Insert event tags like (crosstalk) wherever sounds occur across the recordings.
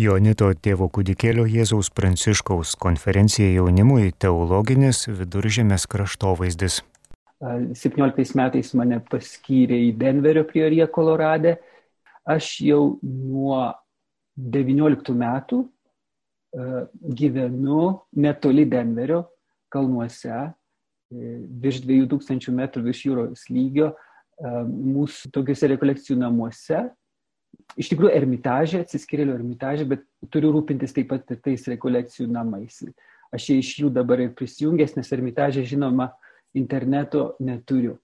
Jonito tėvo kūdikėlio Jėzaus Pranciškaus konferencija jaunimui teologinis viduržėmės kraštovaizdis. 17 metais mane paskyrė į Denverio prioriją Kolorade. Aš jau nuo 19 metų gyvenu netoli Denverio kalnuose, virš 2000 metrų virš jūros lygio, mūsų tokiuose rekolekcijų namuose iš tikrųjų ermitažė, atsiskyrėlio ermitažė, bet turiu rūpintis taip pat tais rekolekcijų namais. Aš iš jų dabar ir prisijungęs, nes ermitažė, žinoma, interneto neturiu.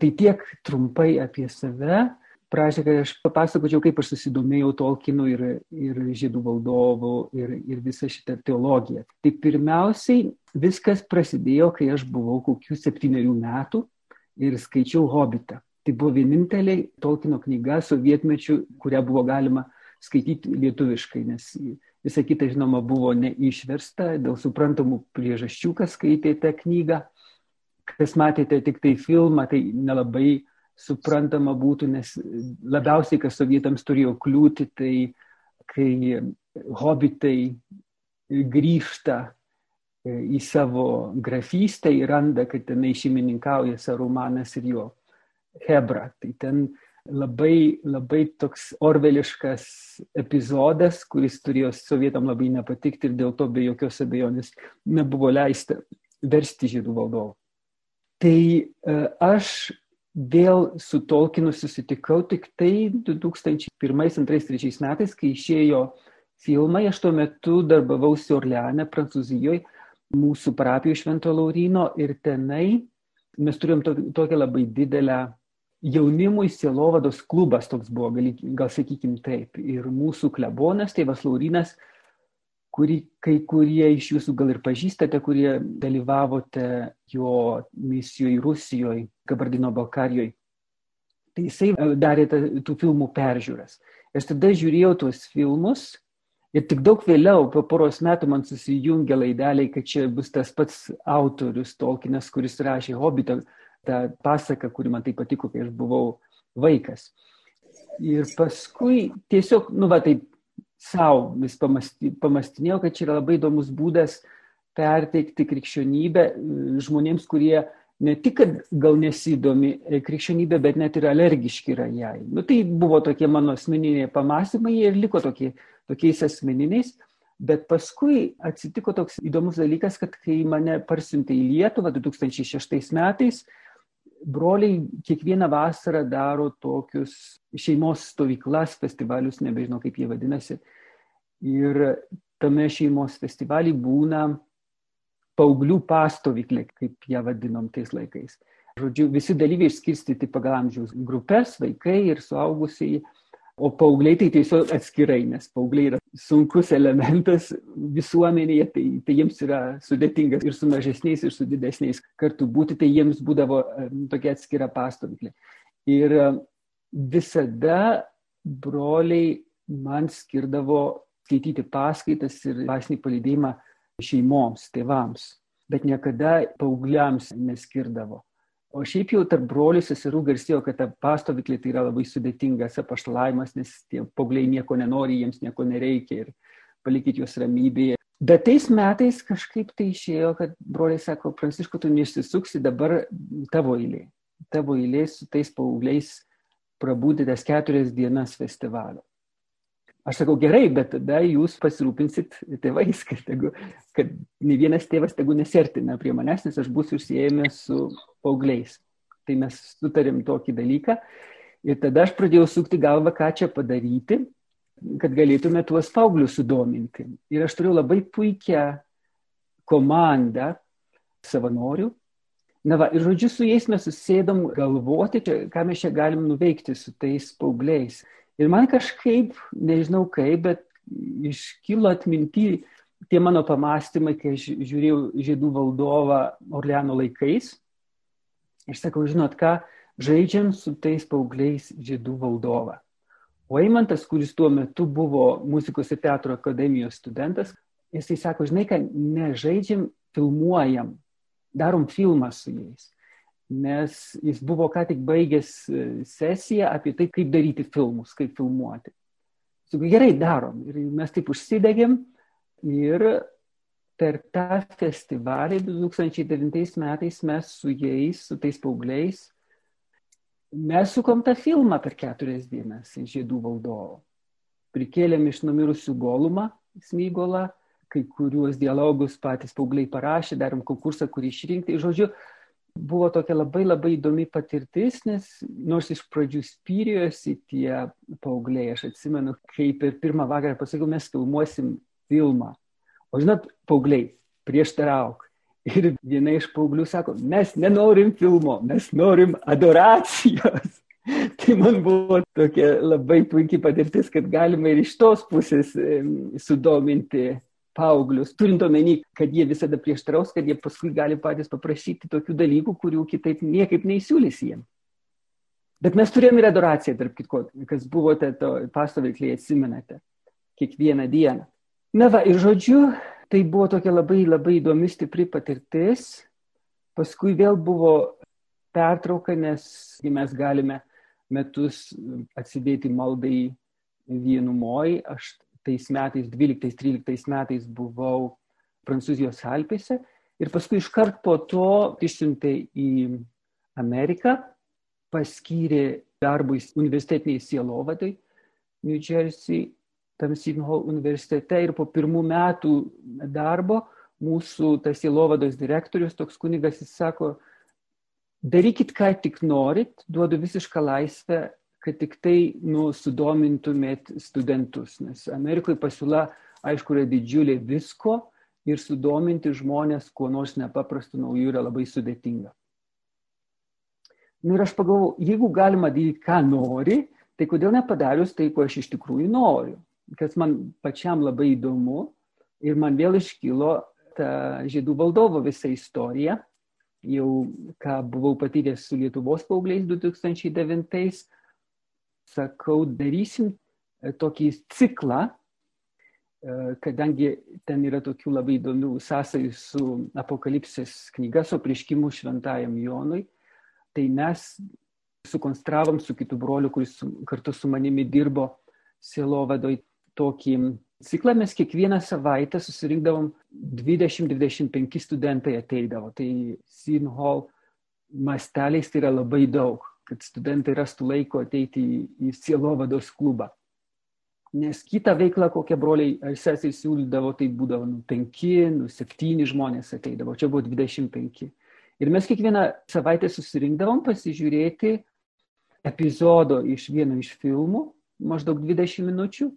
Tai tiek trumpai apie save. Prašė, kad aš papasakočiau, kaip aš susidomėjau Tolkienu ir, ir žydų valdovu ir, ir visą šitą teologiją. Tai pirmiausiai viskas prasidėjo, kai aš buvau kokių septyniarių metų ir skaičiau Hobbitą. Tai buvo vienintelė Tolkieno knyga sovietmečių, kurią buvo galima skaityti lietuviškai, nes visa kita, žinoma, buvo neišversta dėl suprantamų priežasčių, kas skaitė tą knygą. Kas matėte tik tai filmą, tai nelabai suprantama būtų, nes labiausiai, kas sovietams turėjo kliūti, tai kai hobitai grįžta į savo grafystę ir randa, kad tenai šeimininkauja Sarumanas ir jo Hebra. Tai ten labai, labai toks orveliškas epizodas, kuris turėjo sovietam labai nepatikti ir dėl to be jokios abejonės nebuvo leista versti žydų valdovų. Tai aš vėl su Tolkienu susitikau tik tai 2001-2003 metais, kai išėjo filmai, aš tuo metu darbavausi Orleane, Prancūzijoje, mūsų parapijų Švento Laurino ir tenai mes turėjom tokią labai didelę jaunimui sielovados klubas toks buvo, gal, gal sakykim taip. Ir mūsų klebonas, tėvas Laurinas, kurį kai kurie iš jūsų gal ir pažįstate, kurie dalyvavote jo misijoje Rusijoje, Gabardino Balkarijoje. Tai jisai e, darė ta, tų filmų peržiūras. Aš tada žiūrėjau tuos filmus ir tik daug vėliau, po poros metų man susijungė laideliai, kad čia bus tas pats autorius Tolkienas, kuris rašė Hobbitą tą pasaką, kuri man tai patiko, kai aš buvau vaikas. Ir paskui tiesiog, nu va taip, savo vis pamastinėjau, kad čia yra labai įdomus būdas perteikti krikščionybę žmonėms, kurie ne tik, kad gal nesidomi krikščionybė, bet net ir alergiški yra jai. Nu, tai buvo tokie mano asmeniniai pamastymai ir liko tokie, tokiais asmeniniais. Bet paskui atsitiko toks įdomus dalykas, kad kai mane parsiuntė į Lietuvą 2006 metais, broliai kiekvieną vasarą daro tokius šeimos stovyklas, festivalius, nebežinau kaip jie vadinasi. Ir tame šeimos festivalį būna paauglių pastovyklė, kaip ją vadinom tais laikais. Žodžiu, visi dalyviai išskirstyti pagal amžiaus grupės, vaikai ir suaugusiai O paaugliai tai tiesiog atskirai, nes paaugliai yra sunkus elementas visuomenėje, tai, tai jiems yra sudėtingas ir su mažesniais, ir su didesniais kartu būti, tai jiems būdavo tokia atskira pastovyklė. Ir visada broliai man skirdavo skaityti paskaitas ir dvasinį palydėjimą šeimoms, tėvams, bet niekada paaugliams neskirdavo. O šiaip jau tarp brolių seserų garsėjo, kad ta pastovyklė tai yra labai sudėtingas apaštalavimas, nes tie paaugliai nieko nenori, jiems nieko nereikia ir palikit juos ramybėje. Bet tais metais kažkaip tai išėjo, kad broliai sako, Prancišku, tu neišsisuksi, dabar tavo eilė. Tavo eilė su tais paaugliais prabūti tas keturias dienas festivalio. Aš sakau, gerai, bet tada jūs pasirūpinsit tėvais, kad, tegu, kad ne vienas tėvas tegu nesertina prie manęs, nes aš būsiu užsiejęs su paaugliais. Tai mes sutarėm tokį dalyką. Ir tada aš pradėjau sukti galvą, ką čia padaryti, kad galėtume tuos paauglius sudominti. Ir aš turiu labai puikią komandą savanorių. Na va, ir žodžiu, su jais mes susėdom galvoti, ką mes čia galim nuveikti su tais paaugliais. Ir man kažkaip, nežinau kaip, bet iškilo atminti tie mano pamastymai, kai aš žiūrėjau žydų valdovą Orleano laikais. Ir sakau, žinot ką, žaidžiam su tais paaugliais žydų valdovą. O Eimantas, kuris tuo metu buvo muzikos ir teatro akademijos studentas, jisai sako, žinai, kad nežaidžiam, filmuojam, darom filmą su jais nes jis buvo ką tik baigęs e, sesiją apie tai, kaip daryti filmus, kaip filmuoti. Sakau, gerai, darom. Ir mes taip užsidegėm ir per tą festivalį 2009 metais mes su jais, su tais paaugliais, mes sukom tą filmą per keturias dienas žiedų valdovo. Prikėlėm iš numirusių golumą, smygolą, kai kuriuos dialogus patys paaugliai parašė, darom konkursą, kurį išrinkti. Žodžiu, buvo tokia labai labai įdomi patirtis, nes nors iš pradžių spyrėjosi tie paaugliai, aš atsimenu, kai per pirmą vakarą pasakiau, mes filmuosim filmą. O žinot, paaugliai, prieštarauk. Ir viena iš paauglių sako, mes nenorim filmo, mes norim adoracijos. (laughs) Tai man buvo tokia labai puikiai patirtis, kad galima ir iš tos pusės sudominti paauglius, turint omeny, kad jie visada prieštaraus, kad jie paskui gali patys paprašyti tokių dalykų, kurių kitaip niekaip neįsiūlys jiems. Bet mes turėjome ir adoraciją, tarp kitko, kas buvote to pastoviklėje, atsimenate, kiekvieną dieną. Na va, ir žodžiu, tai buvo tokia labai labai įdomi, stipri patirtis. Paskui vėl buvo pertrauka, nes mes galime metus atsidėti maldai vienumoj. Aš tais metais, 12-13 metais buvau Prancūzijos Alpėse ir paskui iškart po to išsiuntė į Ameriką, paskyrė darbui universitetiniai sielovadai New Jersey, tam Hall universitete ir po pirmų metų darbo mūsų tas sielovados direktorius, toks kunigas, jis sako, darykit ką tik norit, duodu visišką laisvę kad tik tai nu, sudomintumėt studentus, nes Amerikoje pasiūla, aišku, yra didžiulė visko ir sudominti žmonės kuo nors nepaprastu nauju yra labai sudėtinga. Nu, ir aš pagalvoju, jeigu galima daryti, ką nori, tai kodėl nepadarius tai, ko aš iš tikrųjų noriu, kas man pačiam labai įdomu ir man vėl iškilo ta žydų valdovo visa istorija, jau ką buvau patyręs su Lietuvos paaugliais 2009 sakau, darysim e, tokį ciklą, e, kadangi ten yra tokių labai įdomių sąsajų su apokalipsės knyga, su prieškimu šventajam Jonui, tai mes sukonstravom su kitu broliu, kuris kartu su manimi dirbo sielovadoj tokį ciklą, mes kiekvieną savaitę susirinkdavom 20-25 studentai ateidavo. Tai Sin Hall masteliais tai yra labai daug kad studentai rastų laiko ateiti į, į sielovados klubą. Nes kitą veiklą, kokią broliai ar sesiai siūlydavo, tai būdavo nu, penki, nu, septyni žmonės ateidavo, čia buvo 25. Ir mes kiekvieną savaitę susirinkdavom pasižiūrėti epizodo iš vieno iš filmų, maždaug 20 minučių,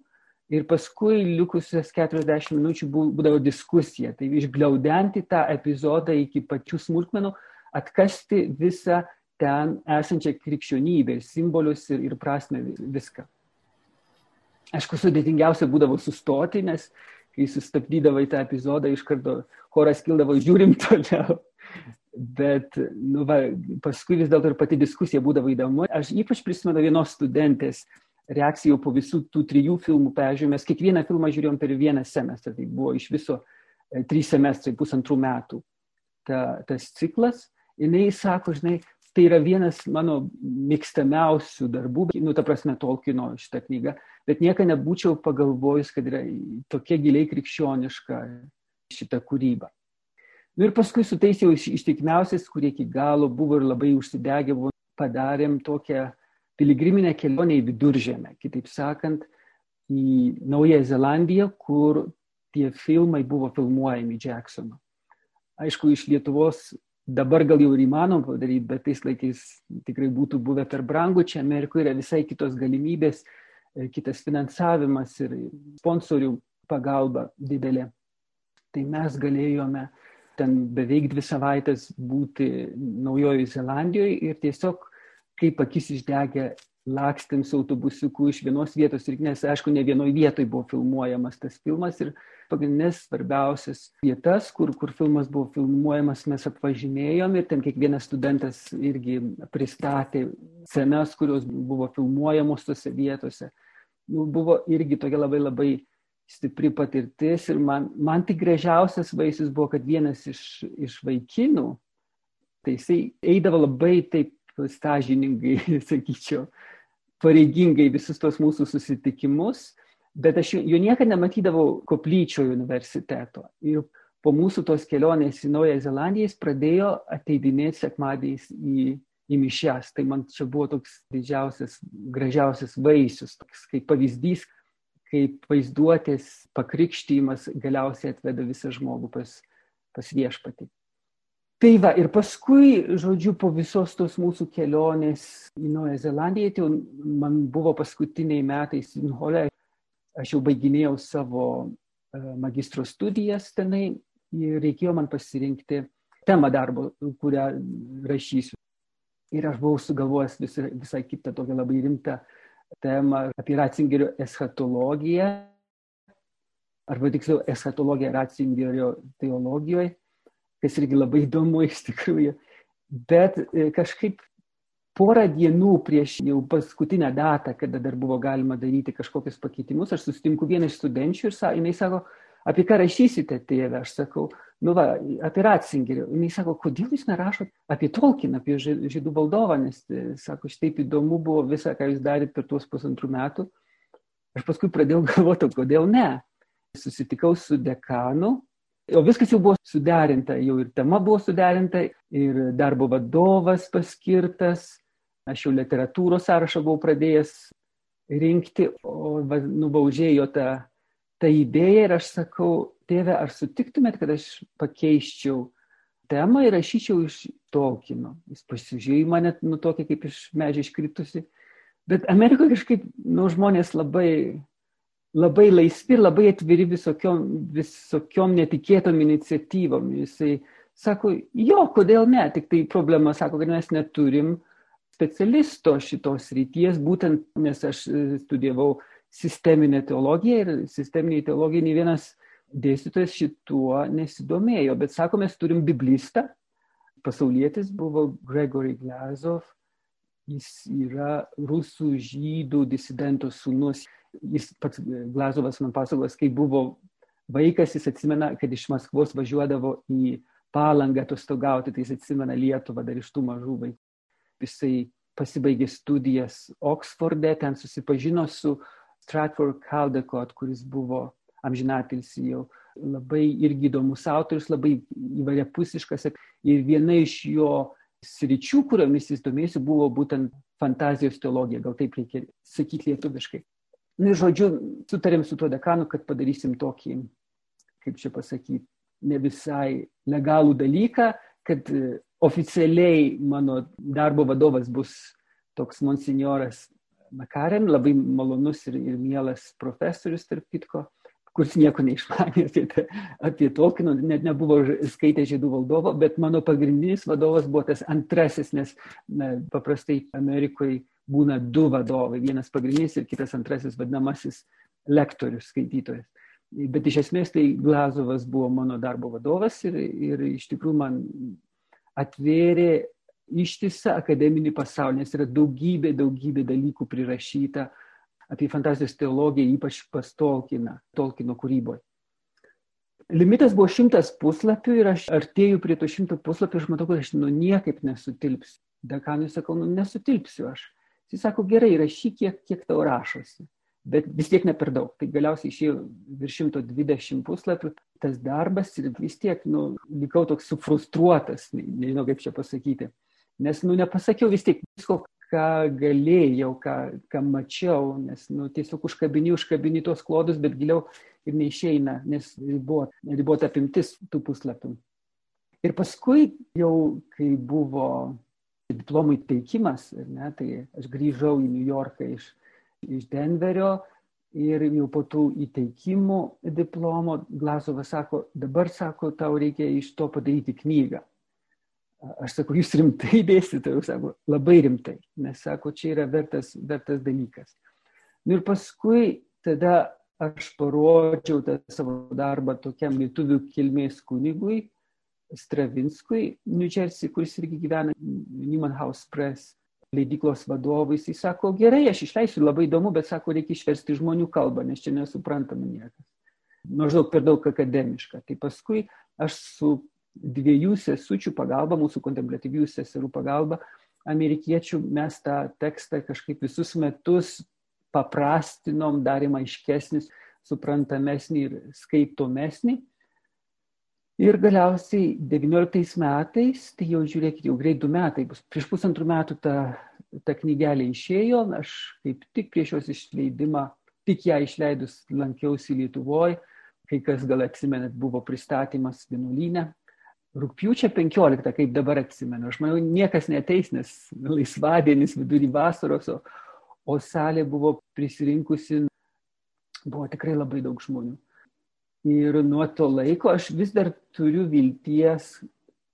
ir paskui likusias 40 minučių būdavo diskusija. Tai išgliaudenti tą epizodą iki pačių smulkmenų, atkasti visą ten esančią krikščionybę, simbolius ir, ir prasme viską. Aišku, sudėtingiausia būdavo sustoti, nes kai sustabdydavo į tą epizodą, iš karto choras kildavo, žiūrim toliau. Bet nu, va, paskui vis dėlto ir pati diskusija būdavo įdomu. Aš ypač prisimenu vienos studentės reakciją po visų tų trijų filmų peržiūrėjom. Mes kiekvieną filmą žiūrėjom per vieną semestrą. Tai buvo iš viso e, trys semestrai, pusantrų metų ta, tas ciklas. Jis sako, žinai, tai yra vienas mano mėgstamiausių darbų, nu, ta prasme, Tolkieno šitą knygą, bet niekada nebūčiau pagalvojus, kad yra tokia giliai krikščioniška šita kūryba. Nu, ir paskui su tais jau ištikimiausiais, kurie iki galo buvo ir labai užsidegę, buvo, padarėm tokią piligriminę kelionę į viduržėmę, kitaip sakant, į Naująją Zelandiją, kur tie filmai buvo filmuojami Jacksono. Aišku, iš Lietuvos dabar gal jau ir įmanoma padaryti, bet tais laikais tikrai būtų buvę per brangu, čia Amerikoje yra visai kitos galimybės, e, kitas finansavimas ir sponsorių pagalba didelė. Tai mes galėjome ten beveik dvi savaitės būti Naujojoje Zelandijoje ir tiesiog kaip akis išdegę lakstėm su autobusiuku iš vienos vietos ir nes, aišku, ne vienoje vietoje buvo filmuojamas tas filmas ir pagrindinės svarbiausias vietas, kur, kur filmas buvo filmuojamas, mes apvažinėjom ir ten kiekvienas studentas irgi pristatė scenas, kurios buvo filmuojamos tose vietose. Nu, buvo irgi tokia labai labai stipri patirtis ir man, man tik gražiausias vaisius buvo, kad vienas iš, iš vaikinų, tai jisai eidavo labai taip stažiningai, (laughs) sakyčiau, pareigingai visus tos mūsų susitikimus bet aš jo niekada nematydavau koplyčioje universiteto. Ir po mūsų tos kelionės į Naująją Zelandiją jis pradėjo ateidinėti sekmadieniais į, į mišęs. Tai man čia buvo toks didžiausias, gražiausias vaisius, toks kaip pavyzdys, kaip vaizduotės pakrikštymas galiausiai atveda visą žmogų pas, pas viešpatį. Tai va, ir paskui, žodžiu, po visos tos mūsų kelionės į Naują Zelandiją, tai man buvo paskutiniai metai Sinhole, aš jau baiginėjau savo e, magistro studijas tenai ir reikėjo man pasirinkti temą darbo, kurią rašysiu. Ir aš buvau sugalvojęs visai, visai kitą tokią labai rimtą temą apie Ratzingerio eschatologiją, arba tiksliau eschatologiją Ratzingerio teologijoje, kas irgi labai įdomu iš tikrųjų. Bet e, kažkaip porą dienų prieš jau paskutinę datą, kada dar buvo galima daryti kažkokius pakeitimus, aš susitinku vieną iš studenčių ir sa, jinai sako, apie ką rašysite tėvę, aš sakau, nu va, apie Ratzingerį. Jis sako, kodėl jūs nerašot apie Tolkieną, apie žydų valdovą, nes, e, sako, šitaip įdomu buvo visą, ką jūs darėt per tuos pusantrų metų. Aš paskui pradėjau (laughs) galvoti, kodėl ne. Susitikau su dekanu, o viskas jau buvo suderinta, jau ir tema buvo suderinta, ir darbo vadovas paskirtas, aš jau literatūros sąrašą buvau pradėjęs rinkti, o va, nubaužėjo tą, tą idėją ir aš sakau, tėve, ar sutiktumėt, kad aš pakeiščiau temą ir rašyčiau iš Tolkino. Jis pasižiūrėjo į mane, nu, tokį kaip iš medžio iškritusi. Bet Amerikoje kažkaip, nu, žmonės labai, labai laisvi, labai atviri visokiom, visokiom netikėtom iniciatyvom. Jisai sako, jo, kodėl ne, tik tai problema, sako, kad mes neturim specialisto šitos ryties, būtent nes aš e, studijavau sisteminę teologiją ir sisteminiai teologijai nei vienas dėstytojas šituo nesidomėjo, bet sako, mes turim biblistą, pasaulietis buvo Gregory Glazov, jis yra rusų žydų disidento sūnus, jis pats Glazovas man pasakos, kai buvo vaikas, jis atsimena, kad iš Maskvos važiuodavo į palangą atostogauti, tai jis atsimena Lietuvą dar iš tų mažų vaikų jisai pasibaigė studijas Oksforde, ten susipažino su Stratford Caldecott, kuris buvo amžinatilsi jau labai irgi įdomus autorius, labai įvairiapusiškas. Ir viena iš jo sričių, kuriomis jis domėjosi, buvo būtent fantazijos teologija, gal taip reikia sakyti lietuviškai. Na ir žodžiu, sutarėm su tuo dekanu, kad padarysim tokį, kaip čia pasakyti, ne visai legalų dalyką, kad oficialiai mano darbo vadovas bus toks monsignoras Makaren, labai malonus ir, ir mielas profesorius, tarp kitko, kuris nieko neišmanė apie, apie Tolkieno, net nebuvo skaitę žydų valdovo, bet mano pagrindinis vadovas buvo tas antrasis, nes na, paprastai Amerikoje būna du vadovai, vienas pagrindinis ir kitas antrasis vadinamasis lektorius, skaitytojas. Bet iš esmės tai Glazovas buvo mano darbo vadovas ir, ir iš tikrųjų man atvėrė ištisą akademinį pasaulį, nes yra daugybė, daugybė dalykų prirašyta apie fantazijos teologiją, ypač pas Tolkieną, Tolkieno kūryboje. Limitas buvo šimtas puslapių ir aš artėjau prie to šimto puslapių, aš matau, kad aš nu niekaip nesutilpsiu. Dekanui sakau, nu nesutilpsiu aš. Jis sako, gerai, rašyk, kiek, kiek tau rašosi bet vis tiek ne per daug. Tai galiausiai išėjo virš 120 puslapių tas darbas ir vis tiek, nu, likau toks sufrustruotas, nežinau kaip čia pasakyti. Nes, nu, nepasakiau vis tiek visko, ką galėjau, ką, ką mačiau, nes, nu, tiesiog užkabini, užkabini tuos klodus, bet giliau ir neišeina, nes ribot, ribota apimtis tų puslapių. Ir paskui jau, kai buvo diplomų įteikimas, ne, tai aš grįžau į New Yorką iš iš Denverio ir jau po tų įteikimų diplomo Glasovas sako, dabar sako, tau reikia iš to padaryti knygą. Aš sakau, jūs rimtai dėstite, jūs sako, labai rimtai, nes sako, čia yra vertas, vertas dalykas. Nu ir paskui tada aš parodžiau tą savo darbą tokiam lietuvių kilmės kunigui, Stravinskui, New Jersey, kuris irgi gyvena Newman House Press leidyklos vadovui, jis sako, gerai, aš išleisiu, labai įdomu, bet sako, reikia išversti žmonių kalbą, nes čia nesuprantama niekas. Maždaug per daug akademiška. Tai paskui aš su dviejų sesučių pagalba, mūsų kontemplatyvių seserų pagalba, amerikiečių mes tą tekstą kažkaip visus metus paprastinom, darėm aiškesnis, suprantamesnį ir skaitomesnį. Ir galiausiai 19 metais, tai jau žiūrėkit, jau greit du metai bus, prieš pusantrų metų ta, ta knygelė išėjo, aš kaip tik prieš jos išleidimą, tik ją išleidus lankiausi Lietuvoje, kai kas gal atsimenat, buvo pristatymas vienuolynė. Rūpiučio 15, kaip dabar atsimenu, aš manau, niekas neteis, nes laisvadienis vidurį vasaros, o, o salė buvo prisirinkusi, buvo tikrai labai daug žmonių. Ir nuo to laiko aš vis dar turiu vilties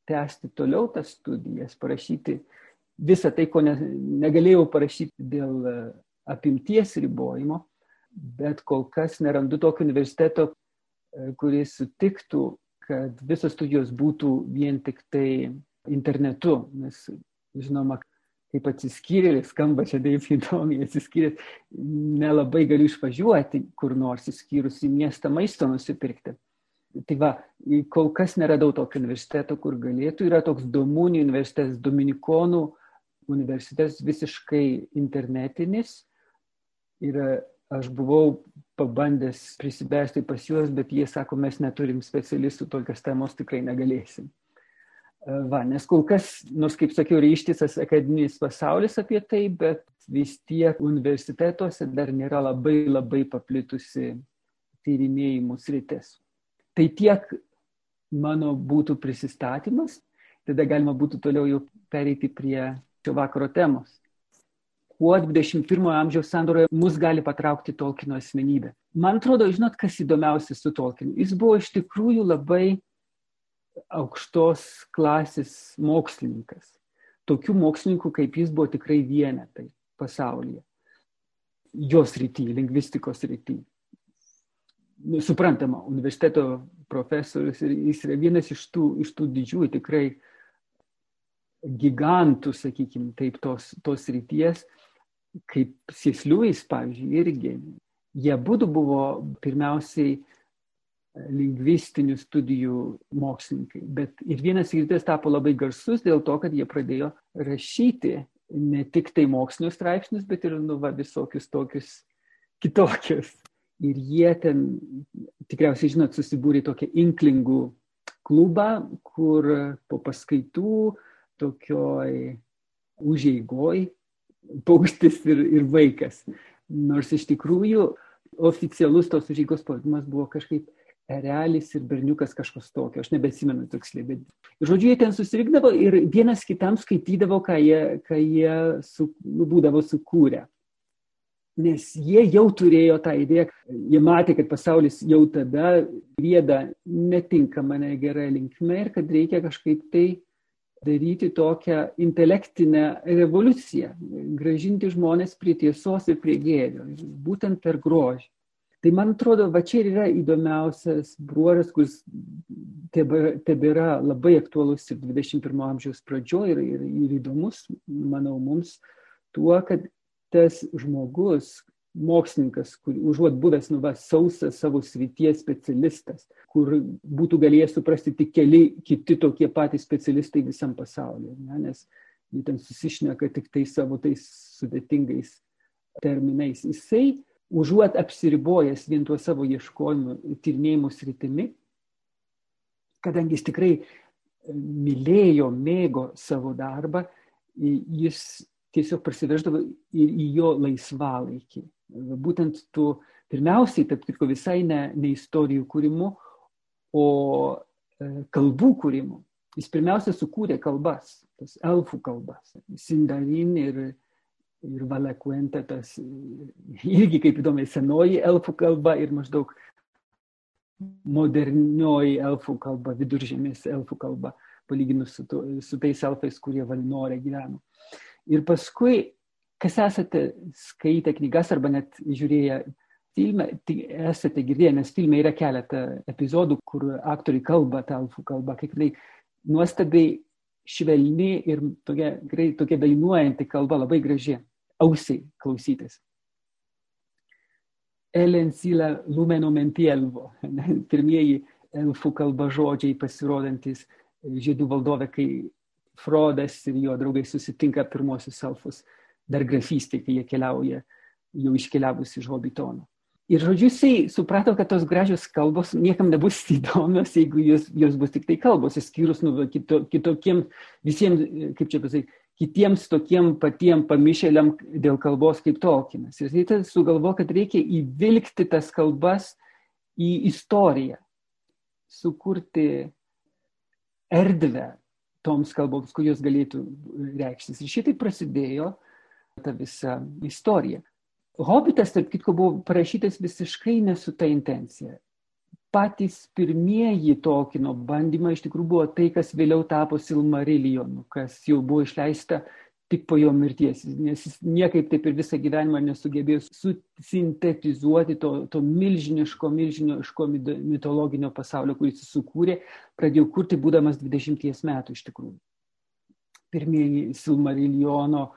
tęsti toliau tas studijas, parašyti visą tai, ko ne, negalėjau parašyti dėl e, apimties ribojimo, bet kol kas nerandu tokio universiteto, e, kuris sutiktų, kad visos studijos būtų vien tik tai internetu, nes žinoma, kaip atsiskyrėlis, skamba čia taip įdomiai, atsiskyrėlis, nelabai galiu išvažiuoti kur nors, įskyrus į miestą maisto nusipirkti. Tai va, kol kas neradau tokio universiteto, kur galėtų. Yra toks Domunį universitetas, Dominikonų universitetas visiškai internetinis. Ir aš buvau pabandęs prisibesti pas juos, bet jie sako, mes neturim specialistų, tokios temos tikrai negalėsim. Va, nes kol kas, nors kaip sakiau, yra ištisas akademinis pasaulis apie tai, bet vis tiek universitetuose dar nėra labai labai paplitusi tyrinėjimų sritis. Tai tiek mano būtų prisistatymas, tada galima būtų toliau jau pereiti prie šio vakaro temos. Kuo 21 amžiaus sandoroje mus gali patraukti Tolkino asmenybė? Man atrodo, žinot, kas įdomiausia su Tolkinu. Jis buvo iš tikrųjų labai aukštos klasės mokslininkas. Tokių mokslininkų kaip jis buvo tikrai vienetai pasaulyje. Jos rytį, lingvistikos rytį. Nu, suprantama, universiteto profesorius jis yra vienas iš tų, iš tų didžiųjų tikrai gigantų, sakykime, taip, tos, tos ryties, kaip Sisliuvis, pavyzdžiui, irgi. Jie būtų buvo pirmiausiai lingvistinių studijų mokslininkai. Bet ir vienas ir kitas tapo labai garsus dėl to, kad jie pradėjo rašyti ne tik tai mokslinius straipsnius, bet ir nu, va, visokius tokius kitokius. Ir jie ten, tikriausiai žinot, susibūrė tokią inklingų klubą, kur po paskaitų tokioj užeigoj paukštis ir, ir vaikas. Nors iš tikrųjų oficialus tos užeigos pavadinimas buvo kažkaip erelis ir berniukas kažkas tokio, aš nebesimenu tiksliai, bet. Žodžiu, jie ten susirinkdavo ir vienas kitam skaitydavo, ką jie, ką jie su, nu, būdavo sukūrę. Nes jie jau turėjo tą idėją, jie matė, kad pasaulis jau tada vieda netinkama, negera linkme ir kad reikia kažkaip tai daryti tokią intelektinę revoliuciją, gražinti žmonės prie tiesos ir prie gėrio, būtent per grožį. Tai man atrodo, va čia ir yra įdomiausias bruožas, kuris tebėra labai aktualus ir 21 amžiaus pradžioje ir, ir, ir įdomus, manau, mums tuo, kad tas žmogus, mokslininkas, kur, užuot buvęs nu, va, sausas savo srities specialistas, kur būtų galėjęs suprasti tik keli kiti tokie patys specialistai visam pasaulyje, ne? nes jie ten susišneka tik tai savo tais sudėtingais terminais. Jisai užuot apsiribojęs vien tuo savo ieškojimu, tyrinėjimu sritimi, kadangi jis tikrai e, mylėjo, mėgo savo darbą, jis tiesiog prasiveždavo ir į jo laisvalaikį. Būtent tu pirmiausiai, taip tik visai ne, ne istorijų kūrimu, o e, kalbų kūrimu. Jis pirmiausia sukūrė kalbas, tas elfų kalbas, Sindarin ir ir Valakuenta tas irgi kaip įdomiai senoji elfų kalba ir maždaug modernioji elfų kalba, viduržėmės elfų kalba, palyginus su, to, su tais elfais, kurie Valinorė gyveno. Ir paskui, kas esate skaitę knygas arba net žiūrėję filmą, tai esate girdėję, nes filme yra keletą epizodų, kur aktoriai kalba tą elfų kalbą, kaip tai nuostabiai švelni ir tokia, tokia dainuojanti kalba, labai graži ausiai klausytis. Elensila lumeno mentielvo, (laughs) pirmieji elfų kalba žodžiai pasirodantis žydų valdove, kai Frodas ir jo draugai susitinka pirmosius elfus dar grafystė, kai jie keliauja jau iškeliavus iš Hobitono. Ir žodžiu, jisai suprato, kad tos gražios kalbos niekam nebus (laughs) įdomios, jeigu jos, jos bus tik tai kalbos, išskyrus nu, kito, kitokiem, visiems, kaip čia pasakyti, kitiems tokiem patiem pamišėliam dėl kalbos kaip Tolkienas. Ir jisai sugalvo, kad reikia įvilgti tas kalbas į istoriją, sukurti erdvę toms kalboms, kur jos galėtų reikštis. Ir šitai prasidėjo ta visa istorija. Hobitas, tarp kitko, buvo parašytas visiškai ne su ta intencija. Patys pirmieji Tolkieno bandymai iš tikrųjų buvo tai, kas vėliau tapo Silmarilionu, kas jau buvo išleista tik po jo mirties, nes jis niekaip taip ir visą gyvenimą nesugebėjo sintetizuoti to, to milžiniško, milžiniško mitologinio pasaulio, kuris jis sukūrė, pradėjo kurti būdamas 20 metų iš tikrųjų. Pirmieji Silmariliono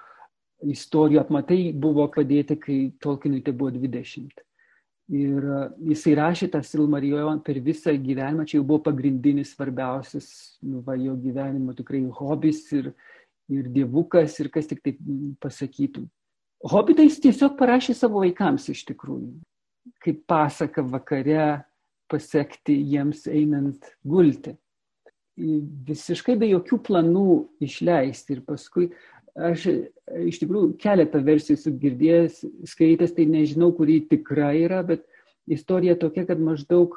istorijų apmatai buvo padėti, kai Tolkienui tai buvo 20. Ir e, jisai rašė tą Silmarijon per visą gyvenimą, čia jau buvo pagrindinis svarbiausias nu, va, jo gyvenimo tikrai hobis ir, ir dievukas ir kas tik taip pasakytų. Hobitą jis tiesiog parašė savo vaikams iš tikrųjų, kaip pasaka vakare pasiekti jiems einant gulti. Visiškai be jokių planų išleisti ir paskui aš iš tikrųjų keletą versijų esu girdėjęs, skaitęs, tai nežinau, kuri tikra yra, bet istorija tokia, kad maždaug,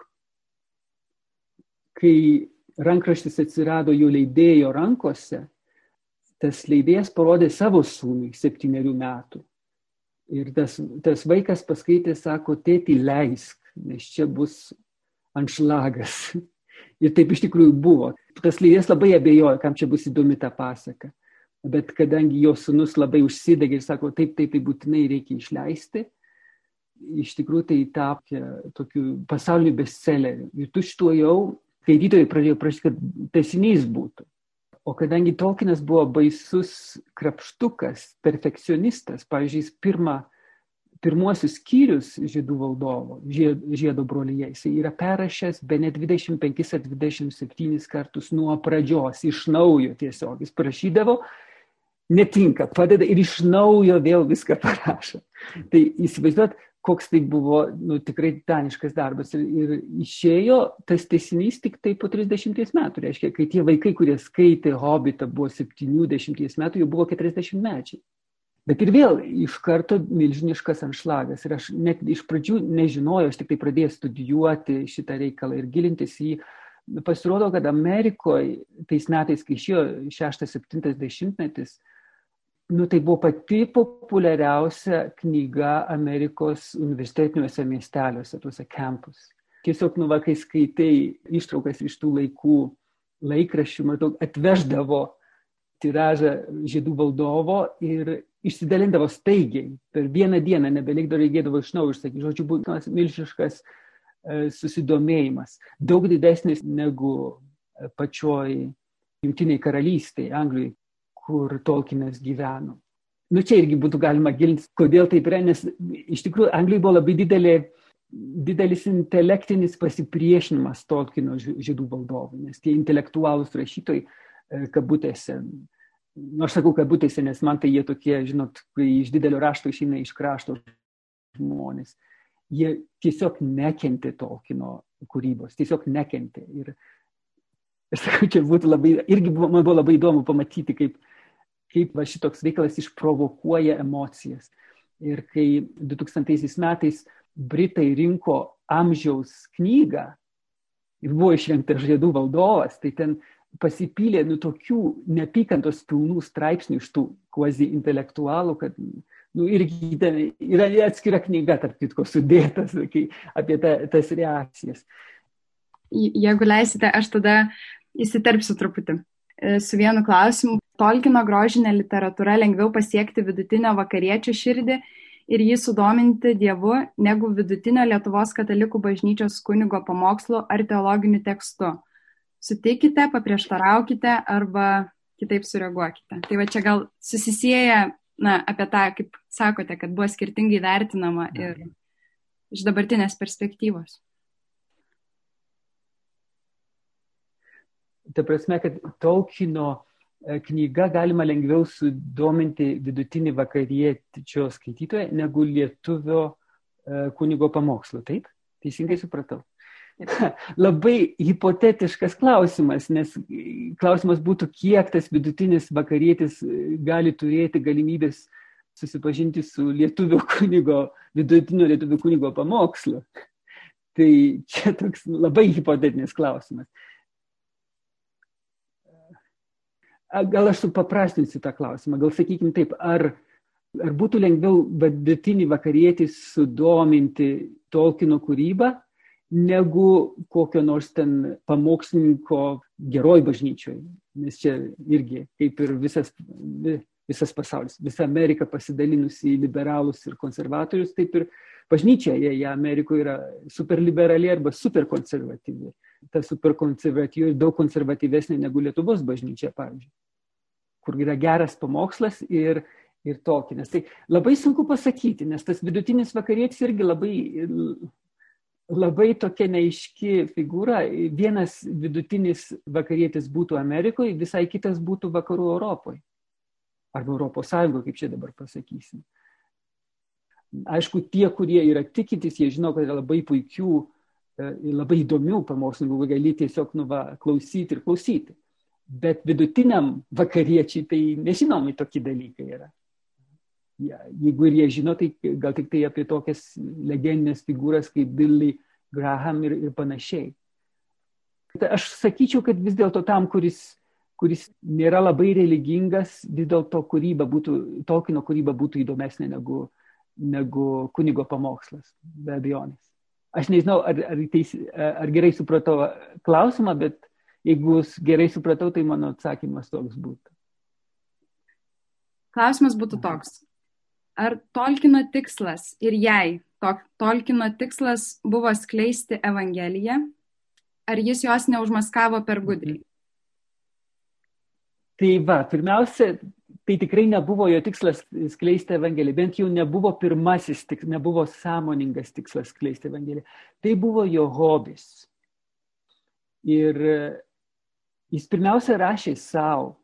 kai rankraštis atsirado jų leidėjo rankose, tas leidėjas parodė savo sūnui septyniarių metų. Ir tas, tas vaikas paskaitė, sako, tėti leisk, nes čia bus anšlagas. (laughs) Ir taip iš tikrųjų buvo. Tas leidėjas labai abejojo, kam čia bus įdomi ta pasaka bet kadangi jo sunus labai užsidegė ir sako, taip, taip, tai būtinai reikia išleisti, iš tikrųjų tai tapė tokiu pasauliniu bestselleriu. Ir tu šituo jau skaitytojai pradėjo prašyti, kad tesinys būtų. O kadangi Tolkienas buvo baisus krapštukas, perfekcionistas, pavyzdžiui, jis pirmą, pirmuosius skyrius žiedų valdovo, žiedo brolyje, jis yra perrašęs be net 25 ar 27 kartus nuo pradžios, iš naujo tiesiog. Jis prašydavo, netinka, padeda ir iš naujo vėl viską parašo. Tai įsivaizduot, koks tai buvo nu, tikrai titaniškas darbas. Ir, ir išėjo tas tesinys tik tai po 30 metų. Reiškia, kai tie vaikai, kurie skaitė Hobbitą, buvo 70 metų, jau buvo 40 mečiai. Bet ir vėl iš karto milžiniškas anšlagas. Ir aš net iš pradžių nežinojau, aš tik tai pradėjau studijuoti šitą reikalą ir gilintis į jį. Pasirodo, kad Amerikoje tais metais, kai išėjo 6-70 metis, nu, tai buvo pati populiariausia knyga Amerikos universitetiniuose miesteliuose, tuose campus. Tiesiog, nu, va, kai skaitai ištraukas iš tų laikų laikraščių, maždaug atveždavo tiražą žydų valdovo ir išsidalindavo staigiai. Per vieną dieną nebelikdavo, reikėdavo iš naujo išsakyti. Žodžiu, buvo milžiškas e, susidomėjimas. Daug didesnis negu pačioj Junktiniai karalystėje, Anglijai, kur Tolkienas gyveno. Nu čia irgi būtų galima gilinti, kodėl taip yra, nes iš tikrųjų Anglijoje buvo labai didelė, didelis intelektinis pasipriešinimas Tolkieno žydų valdovų, nes tie intelektualūs rašytojai e, kabutėse, nu aš sakau kabutėse, nes man tai jie tokie, žinot, kai iš didelio rašto išeina iš krašto žmonės, jie tiesiog nekentė Tolkieno kūrybos, tiesiog nekentė. Ir aš sakau, čia būtų labai, irgi buvo, man buvo labai įdomu pamatyti, kaip kaip va šitoks veikalas išprovokuoja emocijas. Ir kai 2000 metais Britai rinko amžiaus knygą ir buvo išrinktas žiedų valdovas, tai ten pasipylė nu tokių neapykantos pilnų straipsnių iš tų kvazi intelektualų, kad nu, irgi ten yra atskira knyga, tarp kitko, sudėtas kai, apie ta, tas reakcijas. Jeigu leisite, aš tada įsiterpsiu truputį su vienu klausimu. Tolkino grožinė literatūra lengviau pasiekti vidutinio vakariečio širdį ir jį sudominti Dievu negu vidutinio Lietuvos katalikų bažnyčios kunigo pamokslu ar teologiniu tekstu. Sutikite, paprieštaraukite arba kitaip sureaguokite. Tai va čia gal susisieja na, apie tą, kaip sakote, kad buvo skirtingai vertinama ir iš dabartinės perspektyvos. Ta prasme, kad Tolkieno knyga galima lengviau sudominti vidutinį vakariečio skaitytoją negu lietuvio kunigo pamokslo. Taip? Teisingai supratau. (laughs) Labai hipotetiškas klausimas, nes klausimas būtų, kiek tas vidutinis vakarietis gali turėti galimybės susipažinti su lietuvių (laughs) kunigo, vidutinio lietuvių kunigo pamokslu. (laughs) Tai čia toks labai hipotetinis klausimas. Gal aš supaprastinsiu tą klausimą, gal sakykime taip, ar, ar būtų lengviau vidutinį vakarietį sudominti Tolkino kūrybą, negu kokio nors ten pamokslininko geroj bažnyčioj. Nes čia irgi, kaip ir visas, visas pasaulis, visa Amerika pasidalinusi į liberalus ir konservatorius, taip ir bažnyčia, jie, jie Amerikoje yra superliberali arba superkonservatyvi. Ta superkonservatyvi daug konservatyvesnė negu Lietuvos bažnyčia, pavyzdžiui, kur yra geras pamokslas ir, ir tokį. Nes tai labai sunku pasakyti, nes tas vidutinis vakarietis irgi labai labai tokia neiški figūra. Vienas vidutinis vakarietis būtų Amerikoje, visai kitas būtų vakarų Europoje. Arba Europos Sąjungoje, kaip čia dabar pasakysim. Aišku, tie, kurie yra tikintis, jie žino, kad yra labai puikių, e, labai įdomių pamokslininkų, gali tiesiog nu, va, klausyti ir klausyti. Bet vidutiniam vakariečiai tai nežinomi tokie dalykai yra. Ja, jeigu ir jie žino, tai gal tik tai apie tokias legendinės figūras kaip Billy Graham ir, ir panašiai. Aš sakyčiau, kad vis dėlto tam, kuris, kuris nėra labai religingas, vis dėlto kūryba būtų, Tolkieno kūryba būtų įdomesnė negu, negu kunigo pamokslas, be abejonės. Aš nežinau, ar, ar, teis, ar gerai supratau klausimą, bet jeigu gerai supratau, tai mano atsakymas toks būtų. Klausimas būtų toks ar Tolkino tikslas ir jei Tolkino tikslas buvo skleisti Evangeliją, ar jis jos neužmaskavo per gudriai? Tai va, pirmiausia, tai tikrai nebuvo jo tikslas skleisti Evangeliją, bent jau nebuvo pirmasis, tik, nebuvo sąmoningas tikslas skleisti Evangeliją. Tai buvo jo hobis. Ir jis pirmiausia rašė savo,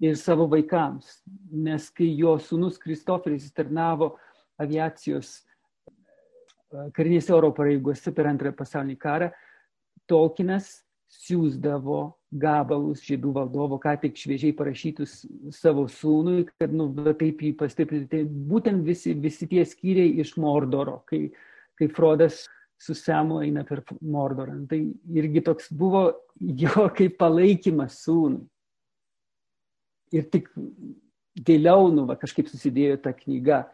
ir savo vaikams. Nes kai jo sūnus Kristoferis tarnavo aviacijos e, karinėse oro pareigose per antrąją pasaulinį karą, Tolkienas siūsdavo gabalus žydų valdovo, ką tik šviežiai parašytus savo sūnui, kad nu, taip jį pastiprinti. Tai būtent visi, visi tie skyriai iš Mordoro, kai, kai Frodas su Semu eina per Mordorą. Tai irgi toks buvo jo kaip palaikymas sūnui ir tik vėliau, nu, va, kažkaip susidėjo ta knyga.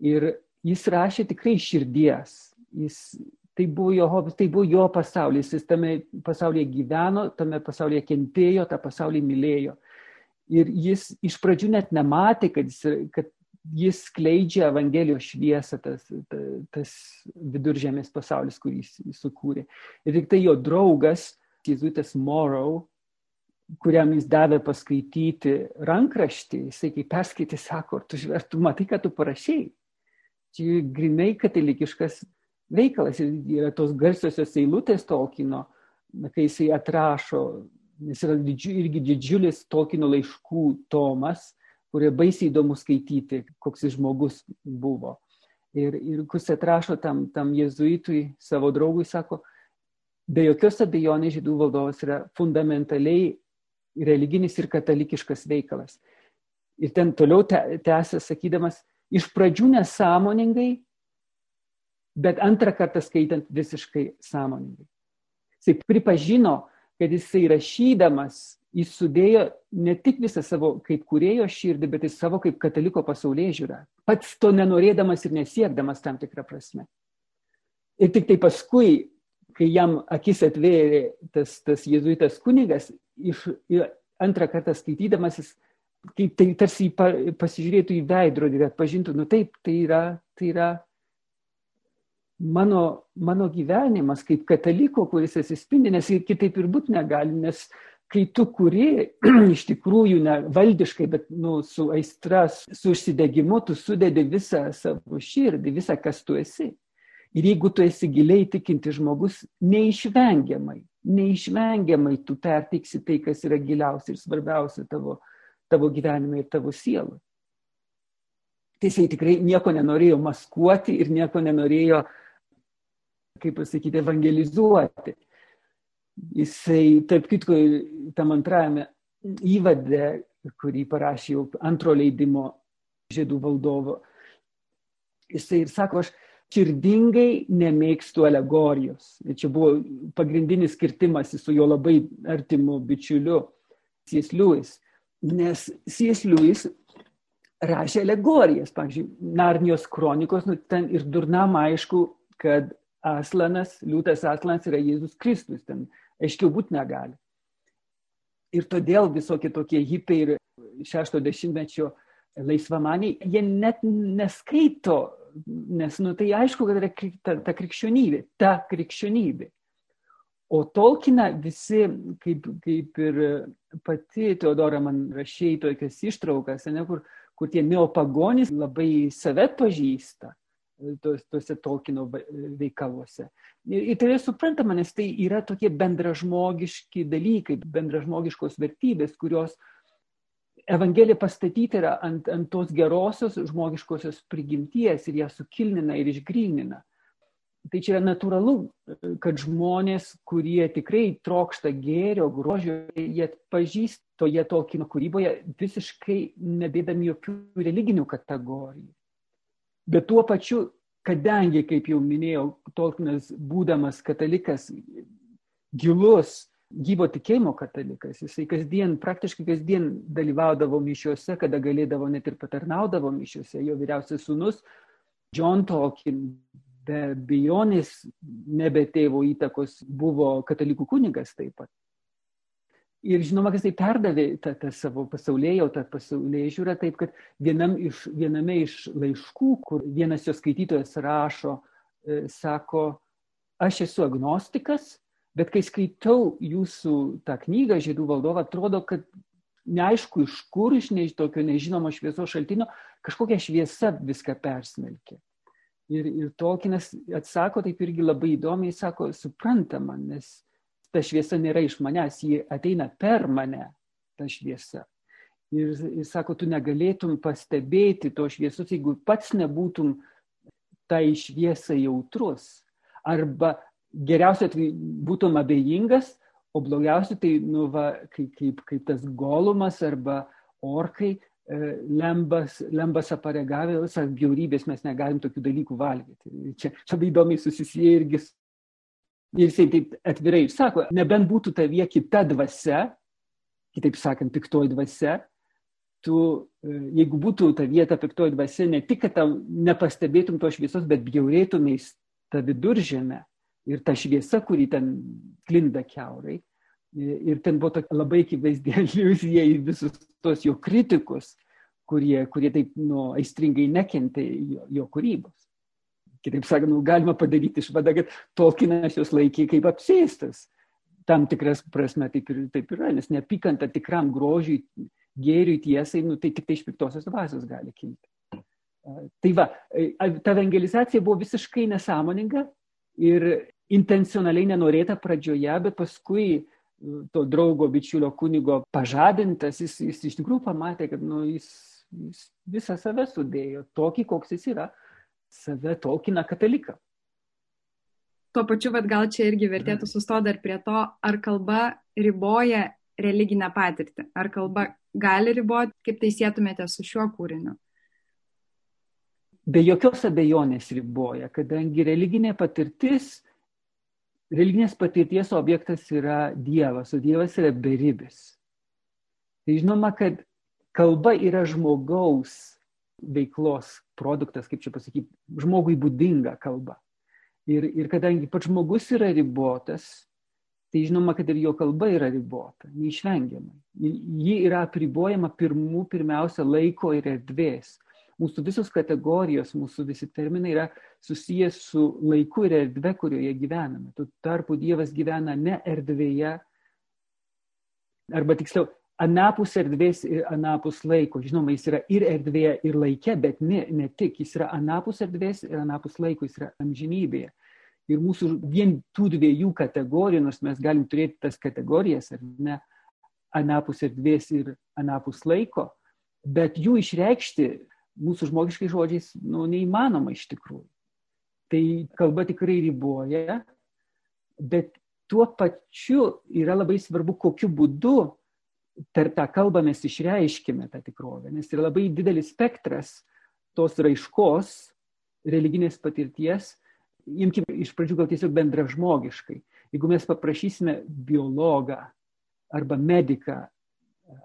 Ir jis rašė tikrai širdies. Jis, tai buvo jo hobis, tai buvo jo pasaulis. Jis tame pasaulyje gyveno, tame pasaulyje kentėjo, tą pasaulį mylėjo. Ir jis iš pradžių net nematė, kad jis, kad jis skleidžia Evangelijos šviesą, tas, tas viduržėmės pasaulis, kurį jis, sukūrė. Ir tik tai jo draugas, Jėzuitas Morrow, kuriam jis davė paskaityti rankraštį, jisai kai perskaitė, sako, tu, ar tu matai, ką tu parašiai. Čia grinai katalikiškas veikalas ir yra tos garsiosios eilutės Tolkino, kai jisai atrašo, nes yra didžiu, irgi didžiulis Tolkino laiškų tomas, kurie baisiai įdomu skaityti, koks jis žmogus buvo. Ir, ir kus atrašo tam, tam jezuitui, savo draugui, sako, be jokios abejonės žydų valdovas yra fundamentaliai religinis ir katalikiškas veikalas. Ir ten toliau tęsė sakydamas, iš pradžių nesąmoningai, bet antrą kartą skaitant visiškai sąmoningai. Jisai pripažino, kad jisai rašydamas, jis sudėjo ne tik visą savo kaip kurėjo širdį, bet ir savo kaip kataliko pasaulyje žiūrą. Pats to nenorėdamas ir nesiekdamas tam tikrą prasme. Ir tik tai paskui kai jam akis atvėrė tas, tas jėzuitas kunigas, iš, antrą kartą skaitydamas jis, kai tai tarsi pasižiūrėtų į veidrodį ir atpažintų, nu taip, tai yra, tai yra mano, mano gyvenimas kaip kataliko, kuris atsispindi, nes kitaip ir būti negali, nes kai tu kuri (clears throat) iš tikrųjų ne valdiškai, bet nu, su aistra, su užsidegimu, tu sudedi visą savo širdį, visą, kas tu esi. Ir jeigu tu esi giliai tikinti žmogus, neišvengiamai neišvengiamai tu perteiksi tai, kas yra giliausia ir svarbiausia tavo, tavo gyvenime ir tavo sielą. Tai jisai tikrai nieko nenorėjo maskuoti ir nieko nenorėjo, kaip pasakyti, evangelizuoti. Jisai, taip kitko, tam antrajame įvade, kurį parašė jau antro leidimo žiedų valdovo, jisai ir sako, aš širdingai nemėgstu alegorijos. Ir čia buvo pagrindinis skirtimas su jo labai artimu bičiuliu C.S. Lewis. Nes C.S. Lewis rašė alegorijas. Pavyzdžiui, Narnijos kronikos, nu, ten ir durnam aišku, kad Aslanas, liūtas Aslanas yra Jėzus Kristus. Ten aiškiau būti negali. Ir todėl visokie tokie hipiai ir šešto dešimtmečio laisvamaniai, jie net neskaito nes nu, tai aišku, kad yra ta, ta krikščionybė, ta krikščionybė. O Tolkieną visi, kaip, kaip ir pati Teodora man rašė tokias ištraukas, ne, kur, kur tie neopagonys labai save pažįsta tuose Tolkieno veikaluose. Ir, ir tai yra suprantama, nes tai yra tokie bendražmogiški dalykai, bendražmogiškos vertybės, kurios Evangelija pastatyta yra ant, ant tos gerosios žmogiškosios prigimties ir ją sukilnina ir išgrynina. Tai čia yra natūralu, kad žmonės, kurie tikrai trokšta gėrio, grožio, jie pažįsta toje Tolkieno kūryboje visiškai nebėdami jokių religinių kategorijų. Bet tuo pačiu, kadangi, kaip jau minėjau, Tolkienas būdamas katalikas, gilus, gyvo tikėjimo katalikas. Jisai kasdien, praktiškai kasdien dalyvaudavo mišiuose, kada galėdavo net ir patarnaudavo mišiuose. Jo vyriausias sunus John Tolkien be bijonės, nebe tėvo įtakos, buvo katalikų kunigas taip pat. Ir žinoma, kas tai perdavė tą, tą savo pasaulėjo, tą pasaulėjo žiūrą taip, kad vienam iš, viename iš laiškų, kur vienas jo skaitytojas rašo, e, sako, aš esu agnostikas, Bet kai skaitau jūsų tą knygą Žiedų valdovą, atrodo, kad neaišku iš kur, iš ne, tokio nežinomo šviesos šaltinio, kažkokia šviesa viską persmelkė. Ir, ir Tolkienas atsako taip irgi labai įdomiai, sako, suprantama, nes ta šviesa nėra iš manęs, ji ateina per mane, ta šviesa. Ir jis sako, tu negalėtum pastebėti to šviesos, jeigu pats nebūtum tai šviesai jautrus. Arba geriausia tai būtum abejingas, o blogiausia tai, nu, va, kaip, kaip, kaip tas golumas arba orkai, e, lembas, lembas aparegavę, visą bjaurybės mes negalim tokių dalykų valgyti. Čia labai įdomiai susisieja irgi. Ir jisai taip atvirai sako, nebent būtų tavie kita dvasia, kitaip sakant, piktoji dvasia, tu, e, jeigu būtų ta vieta piktoji dvasia, ne tik, kad tau nepastebėtum to šviesos, bet bjaurėtumės tą viduržėmę, ir ta šviesa, kuri ten klinda keurai. Ir ten buvo tokia labai akivaizdi (laughs) aliuzija į visus tos jo kritikus, kurie, kurie taip nu, aistringai nekentė jo, jo kūrybos. Kitaip sakant, nu, galima padaryti išvadą, kad Tolkienas jos laikė kaip apsėstas. Tam tikras prasme taip ir taip yra, nes neapykanta tikram grožiui, gėriui, tiesai, nu, tai tik tai iš piktosios dvasios gali kilti. Tai va, ta evangelizacija buvo visiškai nesąmoninga ir intencionaliai nenorėta pradžioje, bet paskui e, to draugo, bičiulio kunigo pažadintas, jis, jis iš tikrųjų pamatė, kad nu, jis, jis visą save sudėjo, tokį, koks jis yra, save tolkina kataliką. Tuo pačiu, bet gal čia irgi vertėtų sustoti dar prie to, ar kalba riboja religinę patirtį, ar kalba gali riboti, kaip tai sėtumėte su šiuo kūriniu. Be jokios abejonės riboja, kadangi religinė patirtis religinės patirties objektas yra Dievas, o Dievas yra beribis. Tai žinoma, kad kalba yra žmogaus veiklos produktas, kaip čia pasakyti, žmogui būdinga kalba. Ir, ir kadangi pats žmogus yra ribotas, tai žinoma, kad ir jo kalba yra ribota, neišvengiamai. Ji yra apribojama pirmų, pirmiausia, laiko ir erdvės mūsų visos kategorijos, mūsų visi terminai yra susijęs su laiku ir erdve, kurioje gyvename. Tuo tarpu Dievas gyvena ne erdvėje, arba tiksliau, anapus erdvės ir anapus laiko. Žinoma, jis yra ir erdvėje, ir laike, bet ne, ne tik. Jis yra anapus erdvės ir anapus laiko, jis yra amžinybėje. Ir mūsų vien tų dviejų kategorijų, nors mes galim turėti tas kategorijas, ar ne, anapus erdvės ir anapus laiko, bet jų išreikšti mūsų žmogiškai žodžiais nu, neįmanoma iš tikrųjų. Tai kalba tikrai riboja, bet tuo pačiu yra labai svarbu, kokiu būdu per tą kalbą mes išreiškime tą tikrovę, nes yra labai didelis spektras tos raiškos, religinės patirties imkim iš pradžių gal tiesiog bendražmogiškai. Jeigu mes paprašysime biologą arba mediką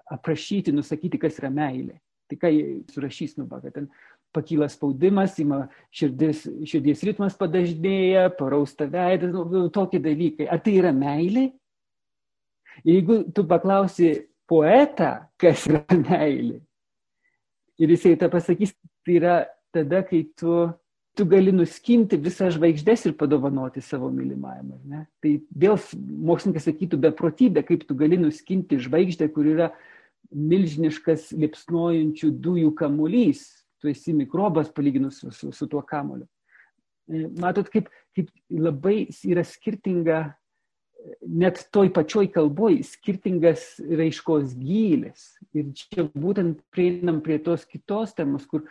aprašyti, nusakyti, kas yra meilė, tai ką jie surašys, nu, kad ten pakyla spaudimas, ima širdis, širdies ritmas padažnėja, parausta veidas, nu, tokie dalykai. Ar tai yra meilė? Jeigu tu paklausi poetą, kas yra (laughs) meilė, ir jisai tą pasakys, tai yra tada, kai tu tu gali nuskinti visas žvaigždės ir padovanoti savo mylimajam. Tai vėl mokslininkai sakytų beprotybė, kaip tu gali nuskinti žvaigždę, kur yra milžiniškas liepsnojančių dujų kamuolys. Tu esi mikrobas palyginus su, su, su tuo kamuoliu. E, matot, kaip, kaip labai yra skirtinga, net toj pačioj kalboj, skirtingas raiškos gylis. Ir čia būtent prieinam prie tos kitos temos, kur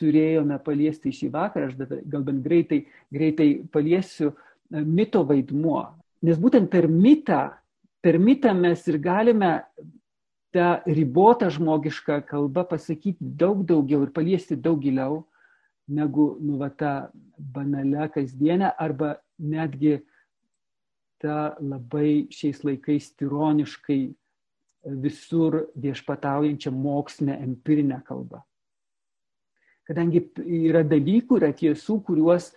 turėjome paliesti šį vakarą, aš gal bent greitai, greitai paliesiu e, mito vaidmuo. Nes būtent per mitą, per mitą mes ir galime tą ribotą žmogišką kalbą pasakyti daug daugiau ir paliesti daug giliau negu nu, va, tą banalią kasdienę arba netgi tą labai šiais laikais tironiškai visur viešpataujančią mokslinę empirinę kalbą kadangi yra dalykų, yra tiesų, kuriuos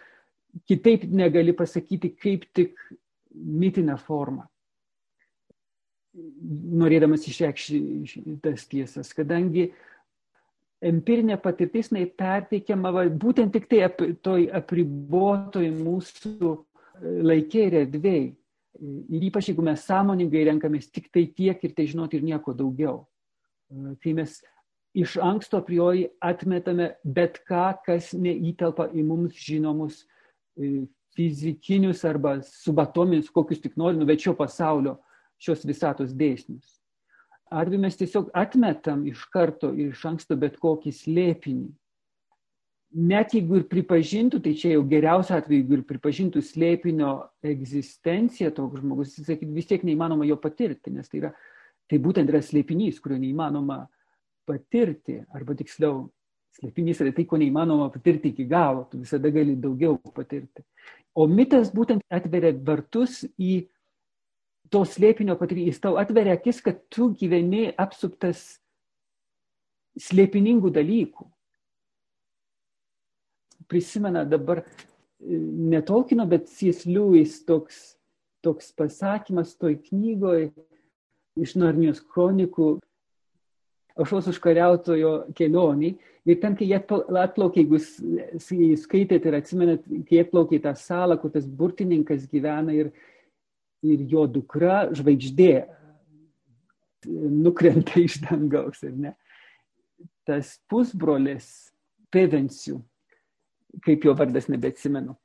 kitaip negali pasakyti kaip tik mitinę formą, norėdamas išreikšti tas tiesas, kadangi empirinė patirtis perteikiama va, būtent tik tai ap, toj apribotoj mūsų laikė ir erdvėjai. Ir ypač jeigu mes sąmoningai renkamės tik tai tiek ir tai žinoti ir nieko daugiau. Kai mes iš anksto priori atmetame bet ką, kas neįtelpa į mums žinomus e, fizikinius arba subatominius, kokius tik norime, bet šio pasaulio, šios visatos dėsnius. Arba mes tiesiog atmetam iš karto ir iš anksto bet kokį slėpinį. Net jeigu ir pripažintų, tai čia jau geriausia atveju, jeigu ir pripažintų slėpinio egzistenciją toks žmogus, jis sakytų, vis tiek neįmanoma jo patirti, nes tai, yra, tai būtent yra slėpinys, kurio neįmanoma patirti, arba tiksliau, slėpinys yra tai, ko neįmanoma patirti iki galo, tu visada gali daugiau patirti. O mitas būtent atveria vartus į to slėpinio patirtį, jis tau atveria akis, kad tu gyveni apsuptas slėpiningų dalykų. Prisimena dabar ne Tolkino, bet C.S. Lewis toks, toks pasakymas toj knygoje iš Narnijos kronikų, aušros užkariautojo kelionį. Ir ten, kai jie atplaukė, jeigu skaitėte ir atsimenat, kai atplaukė į tą salą, kur tas burtininkas gyvena ir, ir jo dukra žvaigždė nukrenta iš dangaus, ar ne? Tas pusbrolis Pevensių, kaip jo vardas nebeatsimenu.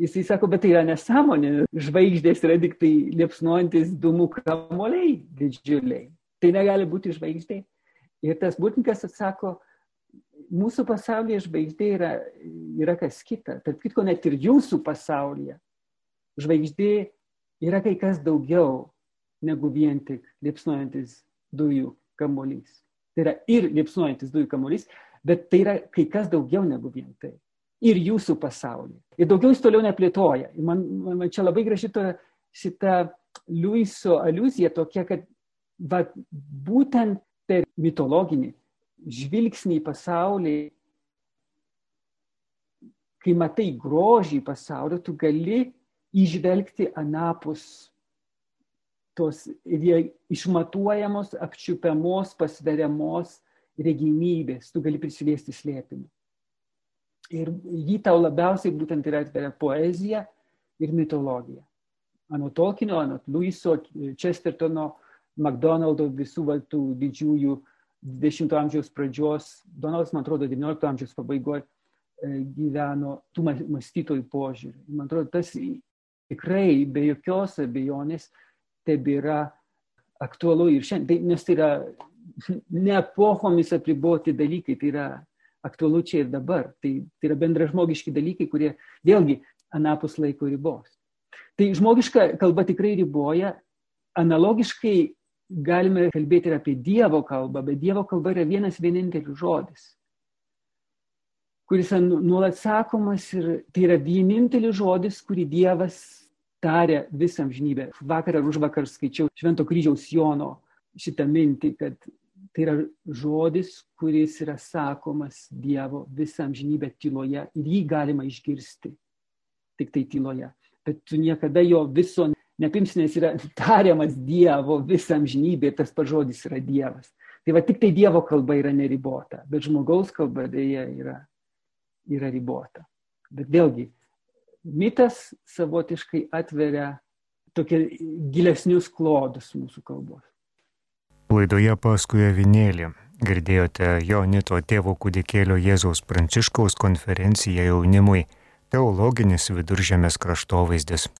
Jisai sako, bet tai yra nesąmonė, žvaigždės yra tik tai liepsnuojantis dūmų kamoliai didžiuliai. Tai negali būti žvaigždė. Ir tas būtininkas atsako, mūsų pasaulyje žvaigždė yra, yra kas kita. Tarp kitko, net ir jūsų pasaulyje žvaigždė yra kai kas daugiau negu vien tik liepsnojantis dujų kamuolys. Tai yra ir liepsnojantis dujų kamuolys, bet tai yra kai kas daugiau negu vien tai. Ir jūsų pasaulyje. Ir daugiau jis toliau neplėtoja. Ir man, man čia labai graži to, šita Luiso aluzija tokia, kad va, būtent per mitologinį žvilgsnį į pasaulį, kai matai grožį pasaulio, tu gali išvelgti anapus tos išmatuojamos, apčiupiamos, pasveriamos regimybės, tu gali prisiliesti slėpinį. Ir jį tau labiausiai būtent yra atveria poezija ir mitologija. Anot Tolkienio, anot Luiso, Chestertono, McDonaldo visų tų didžiųjų 20 amžiaus pradžios, Donaldas, man atrodo, 19 amžiaus pabaigoje gyveno tų mąstytojų požiūrį. Man atrodo, tas tikrai be jokios abejonės tebėra aktualu ir šiandien, nes tai yra ne epochomis apriboti dalykai, tai yra aktualu čia ir dabar. Tai, tai yra bendražmogiški dalykai, kurie vėlgi anapus laiko ribos. Tai žmogiška kalba tikrai riboja. Analogiškai galime kalbėti ir apie Dievo kalbą, bet Dievo kalba yra vienas vienintelis žodis, kuris nuolat sakomas ir tai yra vienintelis žodis, kurį Dievas tarė visam žinybę. Vakar ar už vakar skaičiau Švento kryžiaus Jono šitą mintį, kad tai yra žodis, kuris yra sakomas Dievo visam žinybę tyloje ir jį galima išgirsti tik tai tyloje. Bet tu niekada jo viso nepimsi, nes yra tariamas Dievo visam žinybė ir tas pažodis yra Dievas. Tai va tik tai Dievo kalba yra neribota, bet žmogaus kalba dėja yra, yra ribota. Bet vėlgi, mitas savotiškai atveria tokie gilesnius klodus mūsų kalbos. Laidoje paskui avinėlį girdėjote Jonito tėvo kūdikėlio Jėzaus Pranciškaus konferenciją jaunimui Teologinis viduržėmės kraštovaizdis.